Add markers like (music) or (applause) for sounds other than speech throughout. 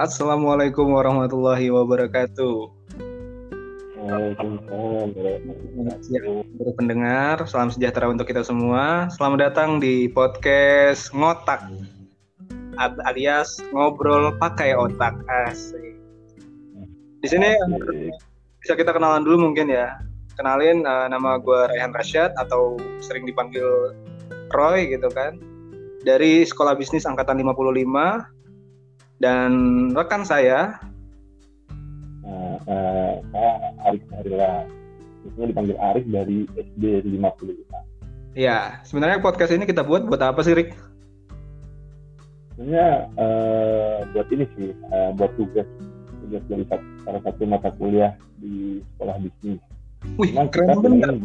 Assalamualaikum warahmatullahi wabarakatuh. Baru pendengar, salam sejahtera untuk kita semua. Selamat datang di podcast Ngotak alias ngobrol pakai otak asik. Di sini bisa kita kenalan dulu mungkin ya. Kenalin uh, nama gue Rehan Rashad atau sering dipanggil Roy gitu kan. Dari Sekolah Bisnis Angkatan 55 dan rekan saya Nah, uh, saya Arif Harila. Biasanya dipanggil Arif dari SD 55. Ya, sebenarnya podcast ini kita buat buat apa sih, Rik? Sebenarnya uh, buat ini sih, uh, buat tugas tugas dari salah satu mata kuliah di sekolah bisnis. Wih, Cuman keren banget.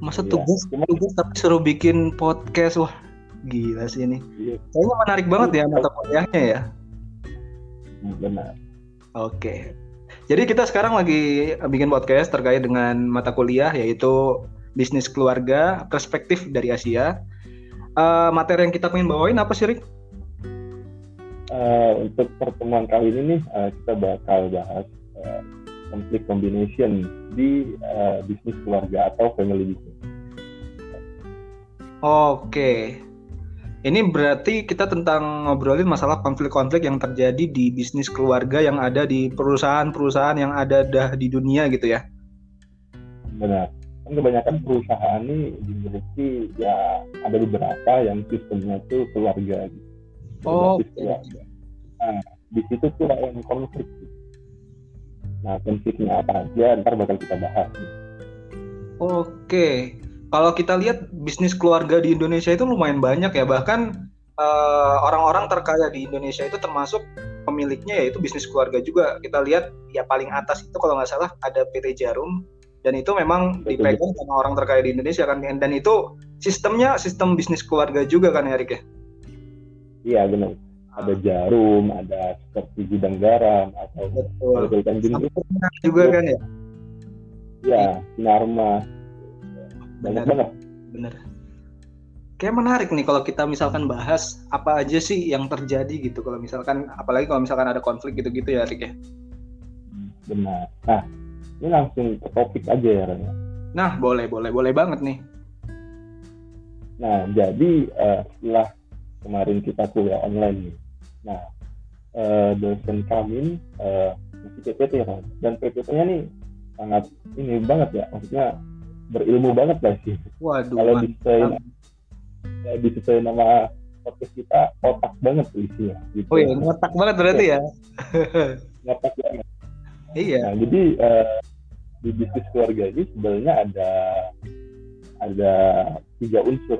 Masa iya, tugas, cuman, tugas tapi suruh bikin podcast, wah gila sih ini. Iya. Kayaknya menarik banget ya mata kuliahnya ya. Benar. Oke. Jadi kita sekarang lagi bikin podcast terkait dengan mata kuliah yaitu bisnis keluarga perspektif dari Asia. Uh, materi yang kita pengen bawain apa sih, Rik? Uh, untuk pertemuan kali ini nih uh, kita bakal bahas uh, konflik combination di uh, bisnis keluarga atau family business. Oke. Ini berarti kita tentang ngobrolin masalah konflik-konflik yang terjadi di bisnis keluarga yang ada di perusahaan-perusahaan yang ada dah di dunia gitu ya. Benar. Kan kebanyakan perusahaan ini dimiliki ya ada beberapa yang sistemnya itu keluarga gitu. Oh. Keluarga. Nah, di situ tuh yang konflik. Nah, konfliknya apa aja ntar bakal kita bahas. Oke kalau kita lihat bisnis keluarga di Indonesia itu lumayan banyak ya. Bahkan eh, orang-orang terkaya di Indonesia itu termasuk pemiliknya yaitu bisnis keluarga juga. Kita lihat ya paling atas itu kalau nggak salah ada PT Jarum. Dan itu memang dipegang sama orang terkaya di Indonesia kan. Dan itu sistemnya sistem bisnis keluarga juga kan Erik ya? Iya benar. Ada jarum ada seperti gudang garam atau betul. juga kan ya? Ya Sinarmas banyak banget. Bener kayak menarik nih kalau kita misalkan bahas apa aja sih yang terjadi gitu. Kalau misalkan apalagi kalau misalkan ada konflik gitu-gitu ya Rik ya. Benar. Nah ini langsung ke topik aja ya Ren. Nah boleh boleh boleh banget nih. Nah jadi uh, setelah kemarin kita kuliah online nih. Nah uh, dosen kami uh, masih PPT ya dan PPT-nya nih sangat ini banget ya. Maksudnya berilmu banget lah sih. Waduh. Kalau disesuaikan ya, disesuaikan nama podcast kita otak banget isinya. Gitu. Oh iya, otak banget berarti ya. (laughs) Otak banget. Iya. Nah, jadi uh, di bisnis keluarga ini sebenarnya ada ada tiga unsur,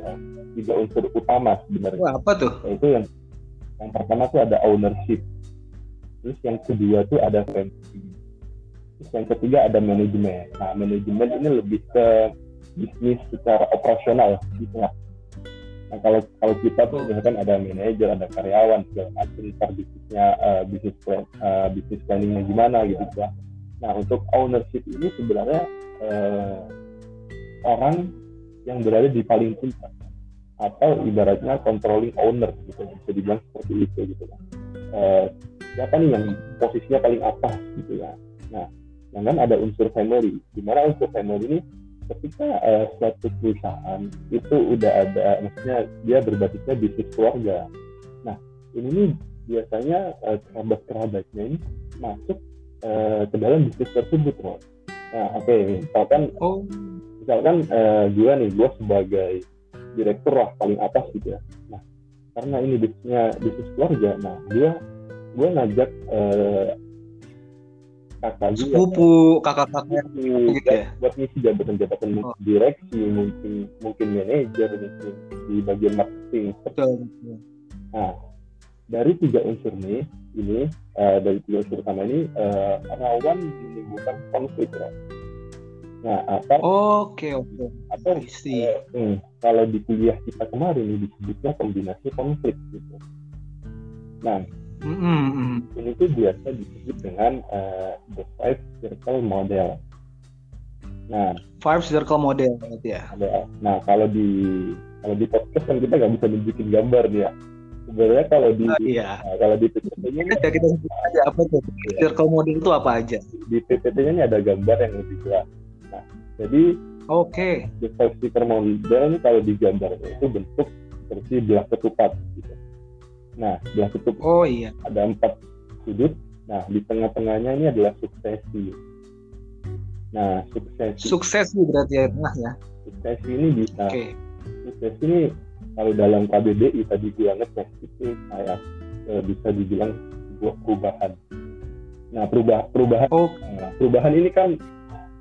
tiga unsur utama sebenarnya. Wah, apa tuh? Yaitu yang yang pertama tuh ada ownership. Terus yang kedua tuh ada friendship Terus yang ketiga ada manajemen. Nah, manajemen ini lebih ke bisnis secara operasional gitu ya. Nah, kalau kalau kita tuh misalkan ada manajer, ada karyawan segala macam, ntar bisnisnya uh, bisnis plan, uh, bisnis planningnya gimana gitu ya. Nah, untuk ownership ini sebenarnya uh, orang yang berada di paling puncak atau ibaratnya controlling owner gitu bisa dibilang seperti itu gitu kan. Uh, siapa nih yang posisinya paling atas gitu ya. Nah, Nah kan ada unsur family, di mana unsur family ini ketika uh, suatu perusahaan itu udah ada, maksudnya dia berbasisnya bisnis keluarga. Nah ini nih biasanya uh, kerabat-kerabatnya ini masuk uh, ke dalam bisnis tersebut, loh. Nah oke, okay, misalkan, oh. misalkan uh, gue nih, gue sebagai direktur lah paling atas gitu ya. Nah karena ini bisnisnya bisnis keluarga, nah gue gue ngajak uh, kakak sepupu kakak-kakak gitu ya buat ngisi jabatan-jabatan oh. direksi mungkin mungkin manajer mungkin di bagian marketing betul, nah dari tiga unsur nih ini uh, dari tiga unsur utama ini uh, rawan menimbulkan konflik ya. Nah, atau oke okay, oke. Okay. Atau uh, hmm, kalau di kuliah kita kemarin ini disebutnya kombinasi konflik gitu. Nah, Mm-hmm. Ini tuh biasa disebut dengan uh, the five circle model. Nah, five circle model berarti ya. Ada. Nah, kalau di kalau di podcast kan kita nggak bisa nunjukin gambar nih ya. sebenarnya kalau di Ah, iya. nah, kalau di PPT-nya ini Ya kita sebut aja apa tuh? Circle model itu apa aja? di PPT-nya ini ada gambar yang lebih jelas. Nah, jadi Oke. the five sticker model ini kalau digambar itu bentuk seperti belah ketupat gitu. Nah, belah ketupat Oh iya. ada empat sudut. Nah, di tengah-tengahnya ini adalah suksesi. Nah, suksesi, Sukses nih berarti ya tengah ya. suksesi ini bisa, Oke. suksesi ini kalau dalam KBBI tadi gue ngecek itu kayak eh, bisa dibilang sebuah perubahan. Nah, perubah, perubahan, Oh, nah, perubahan ini kan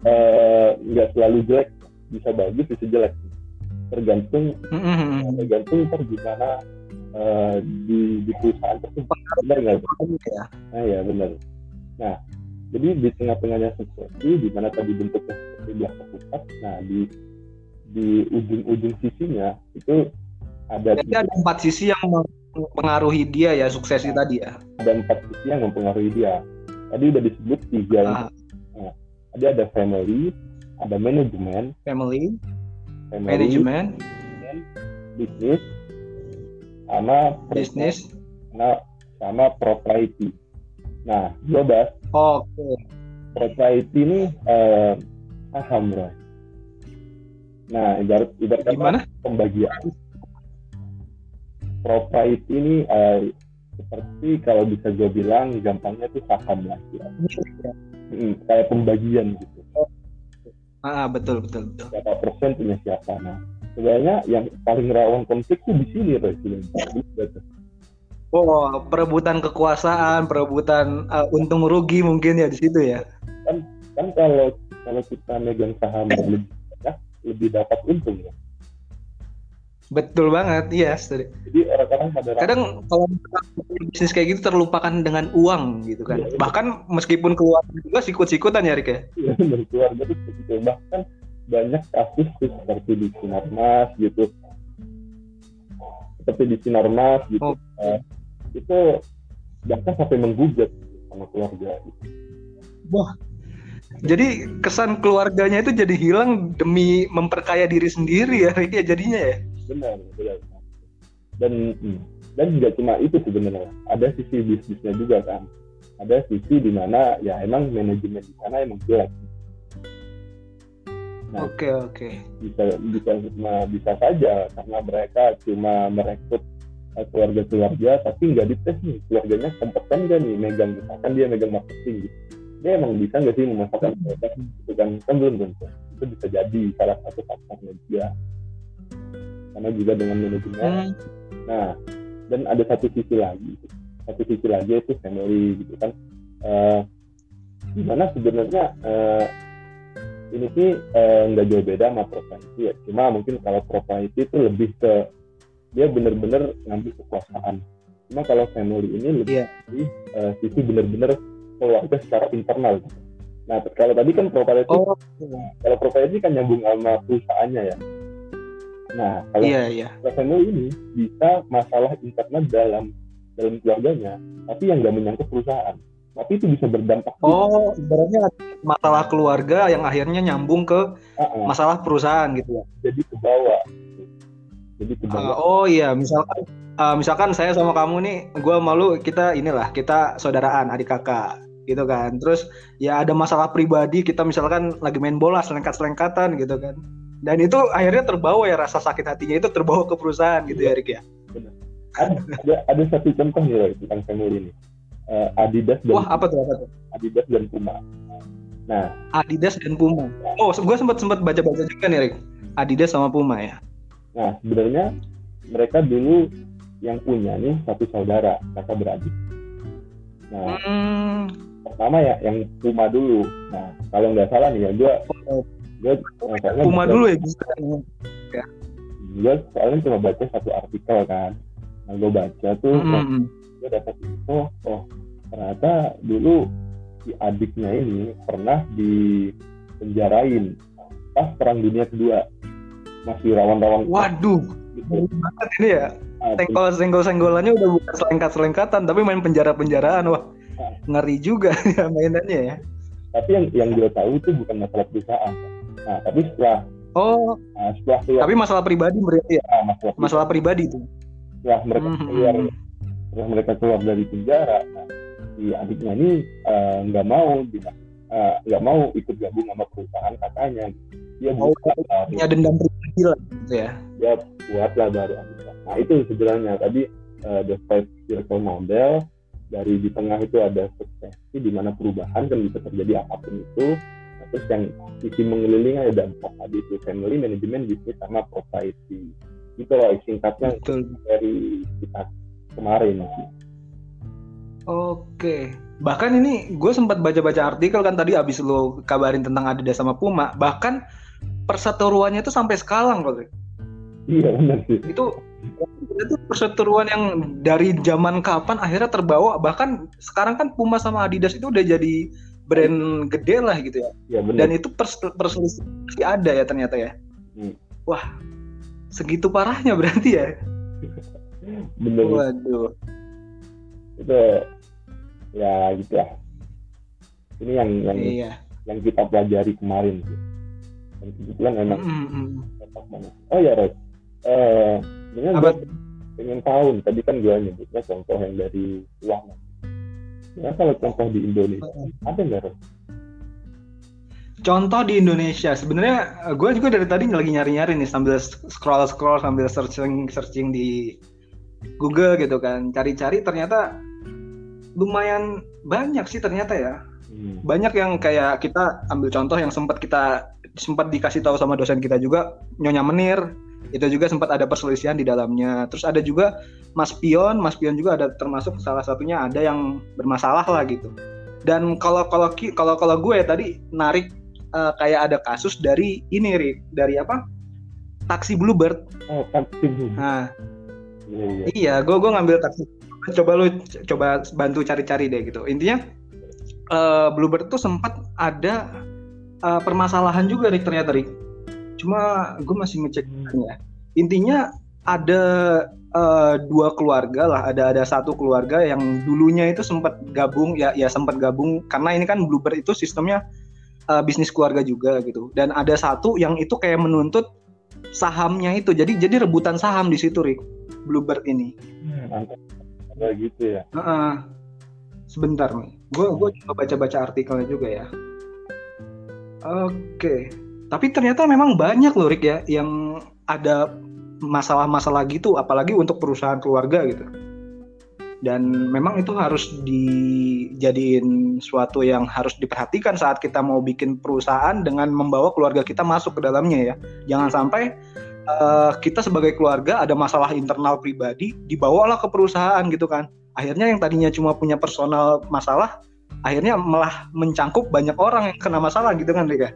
eh, nggak selalu jelek, bisa bagus, bisa jelek. Tergantung mm, mm, mm. tergantung ntar gimana eh, di, di perusahaan tersebut. Benar nggak? ya. nah ya benar. Nah jadi di tengah-tengahnya suksesi di mana tadi bentuknya seperti belah ketupat nah di di ujung-ujung sisinya itu ada Jadi ada empat sisi yang mempengaruhi dia ya suksesi tadi ya. ada empat sisi yang mempengaruhi dia. Tadi udah disebut tiga Ah, tadi ada family ada manajemen family, family management, bisnis sama business. sama sama propriety nah gue bahas Oke. propriety ini eh, saham bro. Nah ibarat ibarat Gimana? pembagian. Propriety ini eh, seperti kalau bisa gue bilang gampangnya itu saham lah ya. Mm, kayak pembagian gitu. Ah, betul betul betul. Berapa persen punya siapa? Nah sebenarnya yang paling rawan konflik tuh di sini Presiden. Oh, perebutan kekuasaan, perebutan uh, untung rugi mungkin ya di situ ya. Kan kalau kalau kita megang saham lebih banyak, lebih dapat untung ya. Betul banget, iya. setuju. Jadi orang-orang pada Kadang kalau bisnis kayak gitu terlupakan dengan uang gitu kan. Iya, iya. Bahkan meskipun keluarga juga sikut-sikutan ya Rik ya. ya, keluarga itu begitu bahkan banyak kasus tuh seperti di Sinarmas gitu. Seperti di Sinarmas gitu. Oh. Eh, itu bahkan sampai menggugat sama keluarga. Jadi kesan keluarganya itu jadi hilang demi memperkaya diri sendiri ya Rik ya jadinya ya. benar benar. Dan hmm, dan juga cuma itu sebenarnya. Ada sisi bisnisnya juga kan. Ada sisi di mana ya emang manajemen di sana emang jelek Nah. Oke oke. bisa bisa nah, bisa saja karena mereka cuma merekrut eh, keluarga-keluarga tapi nggak dites nih keluarganya kompeten nggak nih megang misalkan dia megang marketing gitu dia emang bisa nggak sih memasarkan produk itu kan kan belum tentu itu bisa jadi salah satu faktornya dia karena juga dengan manajemen Hmm, Nah, dan ada satu sisi lagi, satu sisi lagi itu family gitu kan. Eh di mana sebenarnya eh, ini sih eh, nggak jauh beda sama properti ya. Cuma mungkin kalau properti itu lebih ke dia bener-bener ngambil kekuasaan. Cuma kalau family ini lebih Iya. di eh, sisi bener-bener keluarga secara internal. Nah, kalau tadi kan properti Oh, kalau properti kan nyambung sama perusahaannya ya. Nah, kalau iya iya. family ini bisa masalah internal dalam dalam keluarganya, tapi yang nggak menyangkut perusahaan. Tapi itu bisa berdampak. Oh, ibaratnya masalah keluarga yang akhirnya nyambung ke Ah, ah, masalah perusahaan gitu ya. jadi ke bawah. Jadi ke Ah, bawah. oh iya, misalkan ah, misalkan saya sama kamu nih, gua malu kita inilah kita saudaraan, adik kakak, gitu kan. Terus ya ada masalah pribadi, kita misalkan lagi main bola selengkat-selengkatan gitu kan. Dan itu akhirnya terbawa ya rasa sakit hatinya itu terbawa ke perusahaan gitu ya, Rik ya. Ada, ada ada satu contoh nih Roy, tentang family ini. Eh, Adidas dan Wah, apa tuh apa tuh? Adidas dan Puma. Nah, Adidas dan Puma. Oh, gue sempat sempat baca-baca juga nih, Rik. Adidas sama Puma ya. nah sebenarnya mereka dulu yang punya nih satu saudara, kakak beradik. Nah, Hmm, pertama ya yang Puma dulu. Nah, kalau nggak salah nih ya, gue gue soalnya Puma dulu ya bisa. gue soalnya cuma baca satu artikel kan nah gue baca tuh Hmm, hmm. gue dapat info oh ternyata dulu si adiknya ini pernah dipenjarain pas perang dunia kedua masih rawan-rawan Waduh, gitu. banget ini ya. Nah, Senggol senggol senggolannya udah bukan selengkat selengkatan tapi main penjara penjaraan wah ngeri juga (laughs) ya mainannya ya. tapi yang yang gue tahu itu bukan masalah perusahaan nah tapi setelah Oh, nah, setelah keluar tapi masalah pribadi berarti ya ah, masalah, masalah pribadi tuh. setelah mereka Mhm. keluar setelah mereka keluar dari penjara nah, si adiknya ini eh, nggak mau bilang eh, nggak mau ikut gabung sama perusahaan kakaknya. Dia Oh, buat baru punya dendam pribadi lah gitu ya. Dia buat lah baru nah itu sebenarnya. Tadi eh, the five circle model dari di tengah itu ada suksesi di mana perubahan kan bisa terjadi apa pun itu. Nah, terus yang sisi mengelilingi ada empat tadi itu family management bisnis sama propriety itu loh singkatnya betul. dari kita kemarin. sih. Oke. Bahkan ini gue sempat baca-baca artikel kan tadi abis lo kabarin tentang Adidas sama Puma. Bahkan perseteruannya itu sampai sekarang. Rick. iya benar sih Itu itu perseteruan yang dari zaman kapan akhirnya terbawa. Bahkan sekarang kan Puma sama Adidas itu udah jadi brand gede lah gitu ya. iya benar Dan itu pers perselisihan masih ada ya ternyata ya. Hmm. Wah, segitu parahnya berarti ya. (laughs) benar Waduh. Itu ya gitu ya ini yang yang Iya. yang kita pelajari kemarin sih. Dan kebetulan memang Mm, mm. cocok banget. Oh ya Ros eh gue pengen tahu tadi kan gue nyebutnya contoh yang dari luar negeri. ya kalau contoh di Indonesia ada nggak Ros Contoh di Indonesia, sebenarnya gue juga dari tadi lagi nyari-nyari nih sambil scroll scroll sambil searching searching di Google gitu kan, cari-cari ternyata lumayan banyak sih ternyata ya. hmm. Banyak yang kayak kita ambil contoh yang sempat kita sempat dikasih tahu sama dosen kita juga Nyonya Menir itu juga sempat ada perselisihan di dalamnya. Terus ada juga Mas Pion, Mas Pion juga ada termasuk salah satunya ada yang bermasalah lah gitu. Dan kalau kalau kalau kalau gue tadi narik eh, kayak ada kasus dari ini Rik, dari apa? Taksi Bluebird. oh tim Nah, iya iya Iya, gue gue ngambil taksi. Coba lu coba bantu cari-cari deh gitu. Intinya eh, Bluebird tuh sempat ada eh, permasalahan juga Rik ternyata Rik. Cuma gue masih ngecek ya. Intinya ada eh, dua keluarga lah, ada ada satu keluarga yang dulunya itu sempat gabung ya ya sempat gabung karena ini kan Bluebird itu sistemnya eh, bisnis keluarga juga gitu. Dan ada satu yang itu kayak menuntut sahamnya itu. Jadi jadi rebutan saham di situ Rik. Bluebird ini. Hmm, ada gitu ya Heeh. sebentar nih. Gue gue coba baca-baca artikelnya juga ya. Oke. Tapi ternyata memang banyak loh Rick ya yang ada masalah-masalah gitu, apalagi untuk perusahaan keluarga gitu. Dan memang itu harus dijadiin suatu yang harus diperhatikan saat kita mau bikin perusahaan dengan membawa keluarga kita masuk ke dalamnya ya. Jangan sampai eh, kita sebagai keluarga ada masalah internal pribadi dibawalah ke perusahaan gitu kan. Akhirnya yang tadinya cuma punya personal masalah, akhirnya malah mencangkup banyak orang yang kena masalah gitu kan Rika.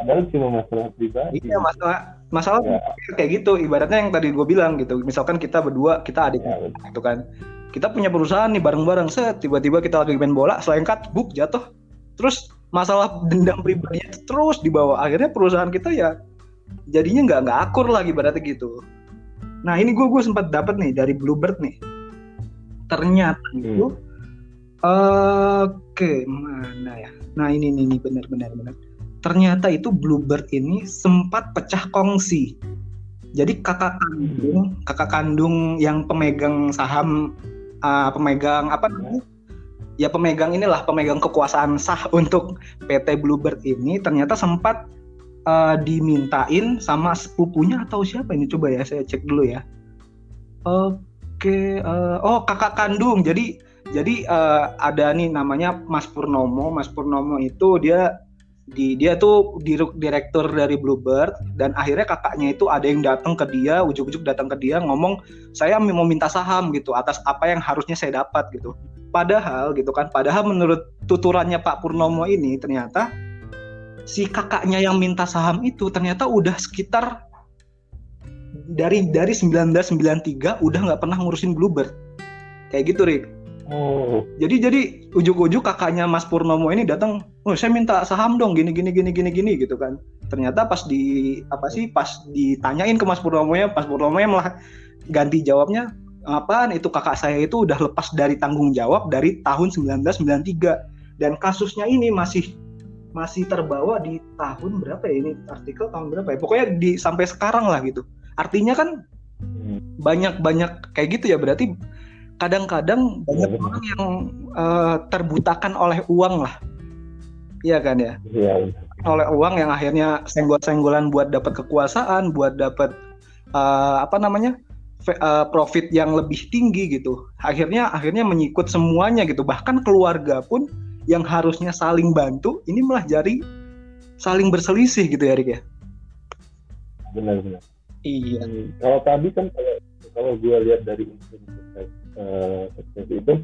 padahal cuma masalah pribadi Iya masalah masalah Ya. kayak gitu. Ibaratnya yang tadi gue bilang gitu. Misalkan kita berdua kita adik Ya, betul. gitu kan. Kita punya perusahaan nih bareng-bareng set tiba-tiba kita lagi main bola selengkat buk jatuh. Terus masalah dendam pribadinya terus dibawa. Akhirnya perusahaan kita ya jadinya nggak nggak akur lagi berarti gitu. Nah ini gue gue sempat dapat nih dari Bluebird nih. Ternyata itu oke mana ya? Nah ini nih, nih benar benar benar. Ternyata itu Bluebird ini sempat pecah kongsi. Jadi kakak kandung, kakak kandung yang pemegang saham, uh, pemegang apa namanya? Ya pemegang inilah pemegang kekuasaan sah untuk PT Bluebird ini ternyata sempat uh, dimintain sama sepupunya atau siapa ini coba ya saya cek dulu ya. Oke, uh, oh kakak kandung. Jadi jadi uh, ada nih namanya Mas Purnomo. Mas Purnomo itu dia di dia tuh dir- direktur dari Bluebird dan akhirnya kakaknya itu ada yang datang ke dia, ujuk-ujuk datang ke dia ngomong saya mau minta saham gitu atas apa yang harusnya saya dapat gitu. Padahal gitu kan, padahal menurut tuturannya Pak Purnomo ini ternyata si kakaknya yang minta saham itu ternyata udah sekitar dari dari 1993 udah nggak pernah ngurusin Bluebird. Kayak gitu, Rick. oh Jadi jadi ujuk-ujuk kakaknya Mas Purnomo ini datang, "Oh, saya minta saham dong, gini gini gini gini gini" gitu kan. Ternyata pas di apa sih pas ditanyain ke Mas Purnomo nya, Mas Purnomo malah ganti jawabnya, "Apaan itu kakak saya itu udah lepas dari tanggung jawab dari tahun 1993." Dan kasusnya ini masih masih terbawa di tahun berapa ya ini artikel tahun berapa ya? Pokoknya di sampai sekarang lah gitu. Artinya kan Hmm. banyak-banyak kayak gitu ya berarti kadang-kadang banyak Iya, orang yang eh, terbutakan oleh uang lah. Iya kan ya? Iya. Oleh uang yang akhirnya senggol-senggolan buat dapat kekuasaan, buat dapat eh, apa namanya? eh, profit yang lebih tinggi gitu. Akhirnya akhirnya menyikut semuanya gitu. Bahkan keluarga pun yang harusnya saling bantu ini malah jadi saling berselisih gitu ya Rik ya. Benar-benar. Iya. Hmm, kalau tadi kan kalau kalau gue lihat dari sukses sukses itu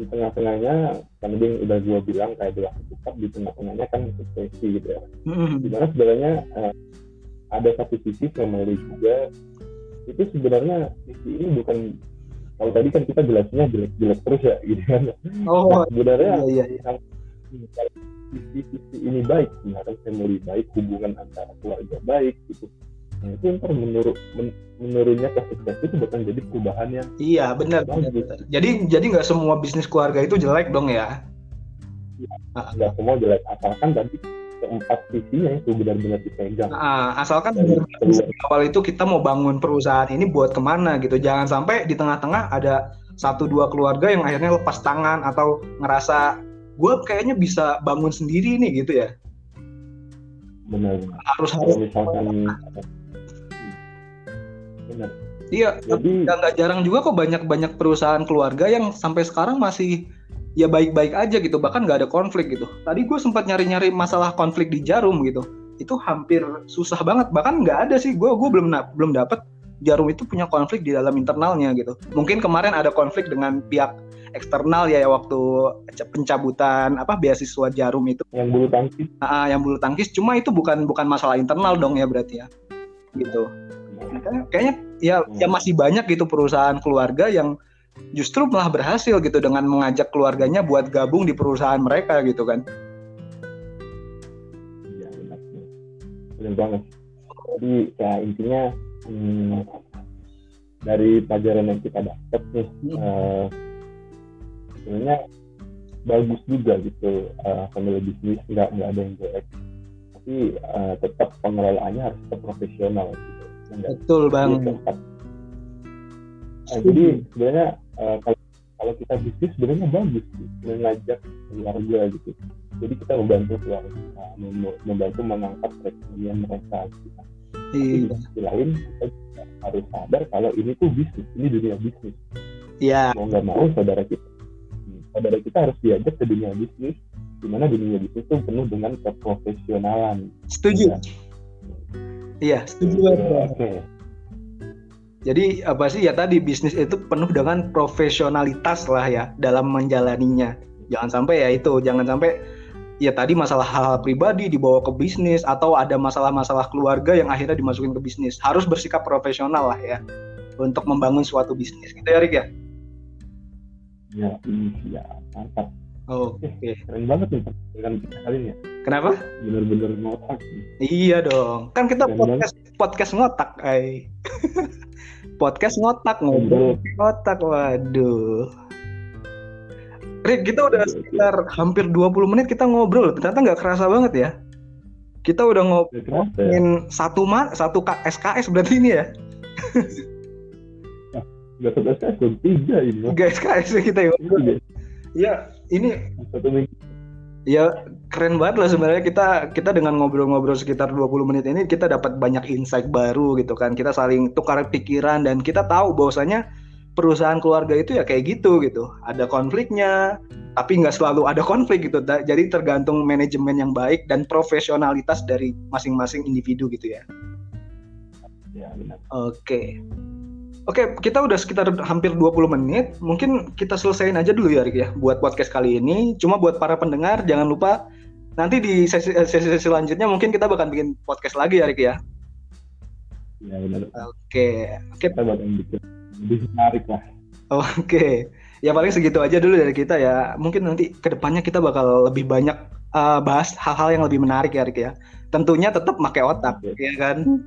di tengah-tengahnya kan yang udah gue bilang kayak belah tetap di tengah-tengahnya kan suksesi gitu ya. Mm-mm. Di mana sebenarnya eh, ada satu sisi family juga itu sebenarnya sisi ini bukan kalau tadi kan kita jelasnya jelek-jelek terus ya gitu kan. Oh Nah, sebenarnya iya iya. iya. sisi-sisi ini baik sebenarnya family baik hubungan antara keluarga baik gitu nah itu ntar menurut men- sukses itu bukan jadi perubahan yang Iya benar benar. benar. Jadi jadi nggak semua bisnis keluarga itu jelek dong ya? Ah, nggak semua jelek asalkan tadi keempat sisinya itu benar-benar dipegang Nah, asalkan dari awal itu kita mau bangun perusahaan ini buat ke mana gitu. Jangan sampai di tengah-tengah ada satu dua keluarga yang akhirnya lepas tangan atau ngerasa gue kayaknya bisa bangun sendiri nih gitu ya. benar Harus harus. misalkan benar Iya. jadi nggak jarang juga kok banyak-banyak perusahaan keluarga yang sampai sekarang masih ya baik-baik aja gitu bahkan nggak ada konflik gitu. Tadi gue sempat nyari-nyari masalah konflik di jarum gitu. Itu hampir susah banget bahkan nggak ada sih. Gue gue belum belum dapet jarum itu punya konflik di dalam internalnya gitu. Mungkin kemarin ada konflik dengan pihak eksternal ya, ya waktu pencabutan apa beasiswa jarum itu. Yang bulu tangkis. Ah, yang bulu tangkis. Cuma itu bukan bukan masalah internal dong ya berarti ya. Gitu. Makanya kayaknya ya ya masih banyak gitu perusahaan keluarga yang justru malah berhasil gitu dengan mengajak keluarganya buat gabung di perusahaan mereka gitu kan. Iya benar. Benar banget. Jadi ya intinya hmm, dari pelajaran yang kita dapat nih Hmm. eh, sebenarnya bagus juga gitu eh, family bisnis nggak nggak ada yang jelek tapi eh, tetap pengelolaannya harus tetap profesional gitu. Betul Jadi bang. keempat. Nah, jadi sebenarnya eh, kalau kalau kita bisnis sebenarnya bagus mengajak keluarga gitu jadi kita membantu keluarga mem- membantu mengangkat perekonomian mereka gitu. Tapi di Iya. sisi lain kita juga harus sadar kalau ini tuh bisnis ini dunia bisnis Iya. mau nggak mau saudara kita hmm, saudara kita harus diajak ke dunia bisnis di mana dunia bisnis itu penuh dengan keprofesionalan Setuju. Ya. Iya, setuju Oke, banget. Jadi apa sih ya tadi bisnis itu penuh dengan profesionalitas lah ya dalam menjalaninya. Jangan sampai ya itu, jangan sampai ya tadi masalah hal-hal pribadi dibawa ke bisnis atau ada masalah-masalah keluarga yang akhirnya dimasukin ke bisnis. Harus bersikap profesional lah ya untuk membangun suatu bisnis. Gitu ya Rik ya? ya iya mantap Oke. keren banget nih dengan kita kali ini ya Kenapa? bener-bener ngotak. Iya dong. Kan kita Keren podcast podcast ngotak, ay. (laughs) podcast ngotak ngobrol ngotak. Waduh. Rik, kita udah sekitar hampir 20 menit kita ngobrol. Ternyata nggak kerasa banget ya. Kita udah kerasa ya? satu ma satu SKS berarti ini ya. Gak satu SKS, belum tiga ini. Tiga SKS kita ya. Tiga, Ya, ini Satu minggu. Ya keren banget lah sebenarnya. Kita kita dengan ngobrol-ngobrol sekitar 20 menit ini kita dapat banyak insight baru gitu kan. Kita saling tukar pikiran dan kita tahu bahwasanya perusahaan keluarga itu ya kayak gitu gitu. Ada konfliknya tapi nggak selalu ada konflik gitu. Jadi tergantung manajemen yang baik dan profesionalitas dari masing-masing individu gitu ya. Ya benar. oke Oke, kita udah sekitar hampir 20 menit. Mungkin kita selesaiin aja dulu ya, Rik ya, buat podcast kali ini. Cuma buat para pendengar, jangan lupa nanti di sesi, sesi selanjutnya mungkin kita bakal bikin podcast lagi ya, Rik ya. Ya benar. Oke, oke, Kita bakal bikin lebih menarik lah. oke. Ya paling segitu aja dulu dari kita ya. Mungkin nanti ke depannya kita bakal lebih banyak uh, bahas hal-hal yang lebih menarik ya, Rik ya. Tentunya tetap pakai otak, Oke. ya kan?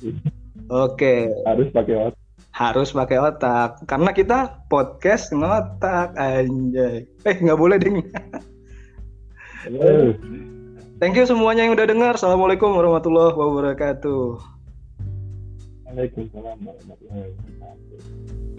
(laughs) Oke. Harus pakai otak. Harus pakai otak. Karena kita podcast ngotak anjay. Eh nggak boleh ding. Eh, thank you semuanya yang udah dengar. Assalamualaikum warahmatullahi wabarakatuh. Waalaikumsalam warahmatullahi wabarakatuh